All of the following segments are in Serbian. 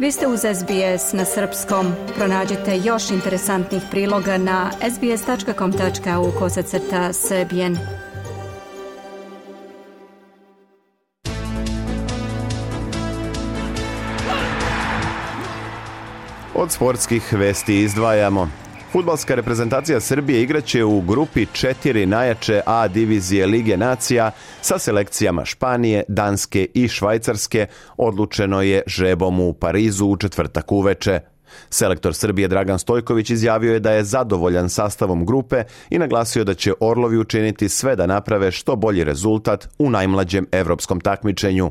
Vi ste uz SBS na srpskom. Pronađite još interesantnih priloga na sbs.com.au kosacrta Od sportskih vesti izdvajamo. Futbalska reprezentacija Srbije igraće u grupi četiri najjače A divizije Lige Nacija sa selekcijama Španije, Danske i Švajcarske odlučeno je žebom u Parizu u četvrtak uveče. Selektor Srbije Dragan Stojković izjavio je da je zadovoljan sastavom grupe i naglasio da će Orlovi učiniti sve da naprave što bolji rezultat u najmlađem evropskom takmičenju.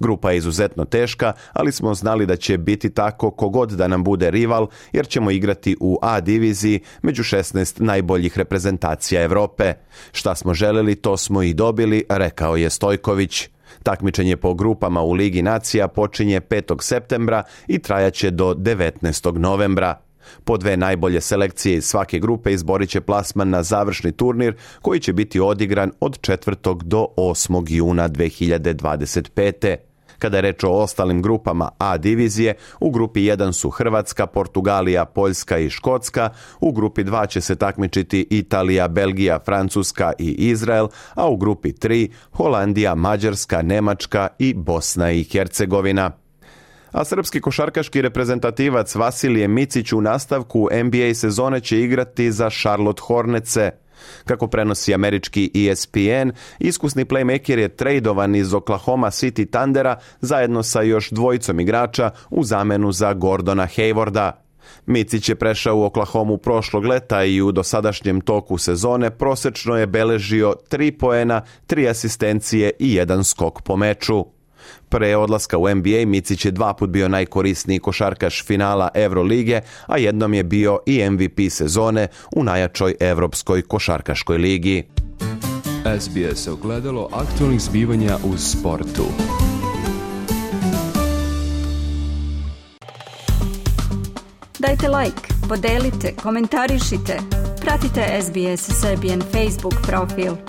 Grupa je izuzetno teška, ali smo znali da će biti tako kogod da nam bude rival, jer ćemo igrati u A diviziji među 16 najboljih reprezentacija Europe. Šta smo želeli, to smo i dobili, rekao je Stojković. Takmičenje po grupama u Ligi nacija počinje 5. septembra i trajaće do 19. novembra. Po dve najbolje selekcije iz svake grupe izborit će plasman na završni turnir koji će biti odigran od 4. do 8. juna 2025. Kada je reč o ostalim grupama A divizije, u grupi 1 su Hrvatska, Portugalija, Poljska i Škotska, u grupi 2 će se takmičiti Italija, Belgija, Francuska i Izrael, a u grupi 3 Holandija, Mađarska, Nemačka i Bosna i Hercegovina. A srpski košarkaški reprezentativac Vasilije Micić u nastavku NBA sezone će igrati za Charlotte Hornece. Kako prenosi američki ESPN, iskusni playmaker je trejdovan iz Oklahoma City Thundera zajedno sa još dvojicom igrača u zamenu za Gordona Haywarda. Micić je prešao u Oklahoma prošlog leta i u dosadašnjem toku sezone prosečno je beležio tri poena, tri asistencije i jedan skok po meču. Pre odlaska u NBA Micić je dva put bio najkorisniji košarkaš finala Eurolige, a jednom je bio i MVP sezone u najjačoj europskoj košarkaškoj ligi. SBS je ogledalo aktualnih zbivanja u sportu. Dajte like, podelite, komentarišite. Pratite SBS Serbian Facebook profil.